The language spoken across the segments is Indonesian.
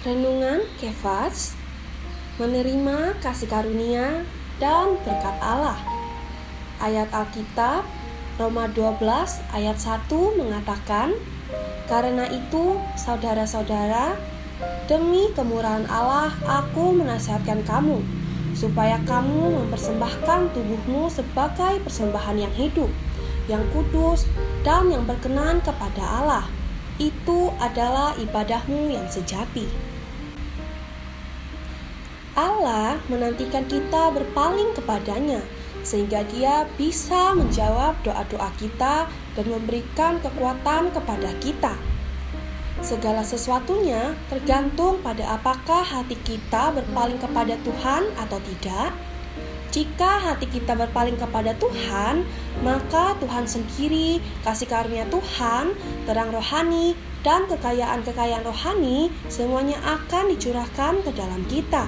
Renungan Kefas menerima kasih karunia dan berkat Allah. Ayat Alkitab Roma 12 ayat 1 mengatakan, "Karena itu, saudara-saudara, demi kemurahan Allah aku menasihatkan kamu supaya kamu mempersembahkan tubuhmu sebagai persembahan yang hidup, yang kudus, dan yang berkenan kepada Allah." itu adalah ibadahmu yang sejati. Allah menantikan kita berpaling kepadanya, sehingga Dia bisa menjawab doa-doa kita dan memberikan kekuatan kepada kita. Segala sesuatunya tergantung pada apakah hati kita berpaling kepada Tuhan atau tidak. Jika hati kita berpaling kepada Tuhan, maka Tuhan sendiri, kasih karunia Tuhan, terang rohani, dan kekayaan-kekayaan rohani semuanya akan dicurahkan ke dalam kita.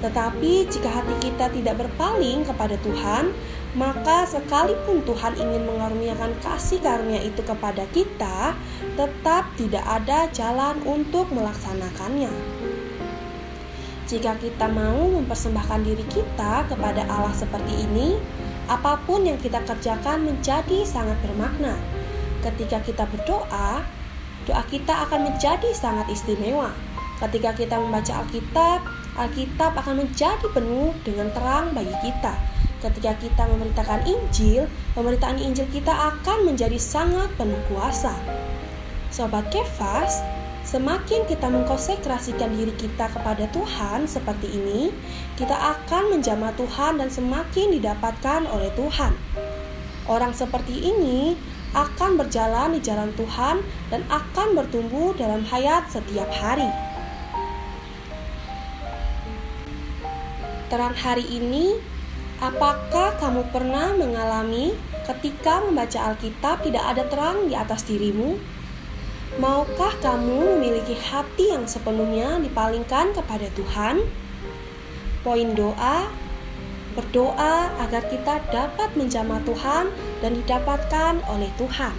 Tetapi jika hati kita tidak berpaling kepada Tuhan, maka sekalipun Tuhan ingin mengaruniakan kasih karunia itu kepada kita, tetap tidak ada jalan untuk melaksanakannya. Jika kita mau mempersembahkan diri kita kepada Allah seperti ini, apa pun yang kita kerjakan menjadi sangat bermakna. Ketika kita berdoa, doa kita akan menjadi sangat istimewa. Ketika kita membaca Alkitab, Alkitab akan menjadi penuh dengan terang bagi kita. Ketika kita memberitakan Injil, pemberitaan Injil kita akan menjadi sangat penuh kuasa. Sobat Kefas, Semakin kita mengkonsentrasikan diri kita kepada Tuhan seperti ini, kita akan menjamah Tuhan dan semakin didapatkan oleh Tuhan. Orang seperti ini akan berjalan di jalan Tuhan dan akan bertumbuh dalam hayat setiap hari. Terang hari ini, apakah kamu pernah mengalami ketika membaca Alkitab tidak ada terang di atas dirimu? Maukah kamu memiliki hati yang sepenuhnya dipalingkan kepada Tuhan? Poin doa: berdoa agar kita dapat menjamah Tuhan dan didapatkan oleh Tuhan.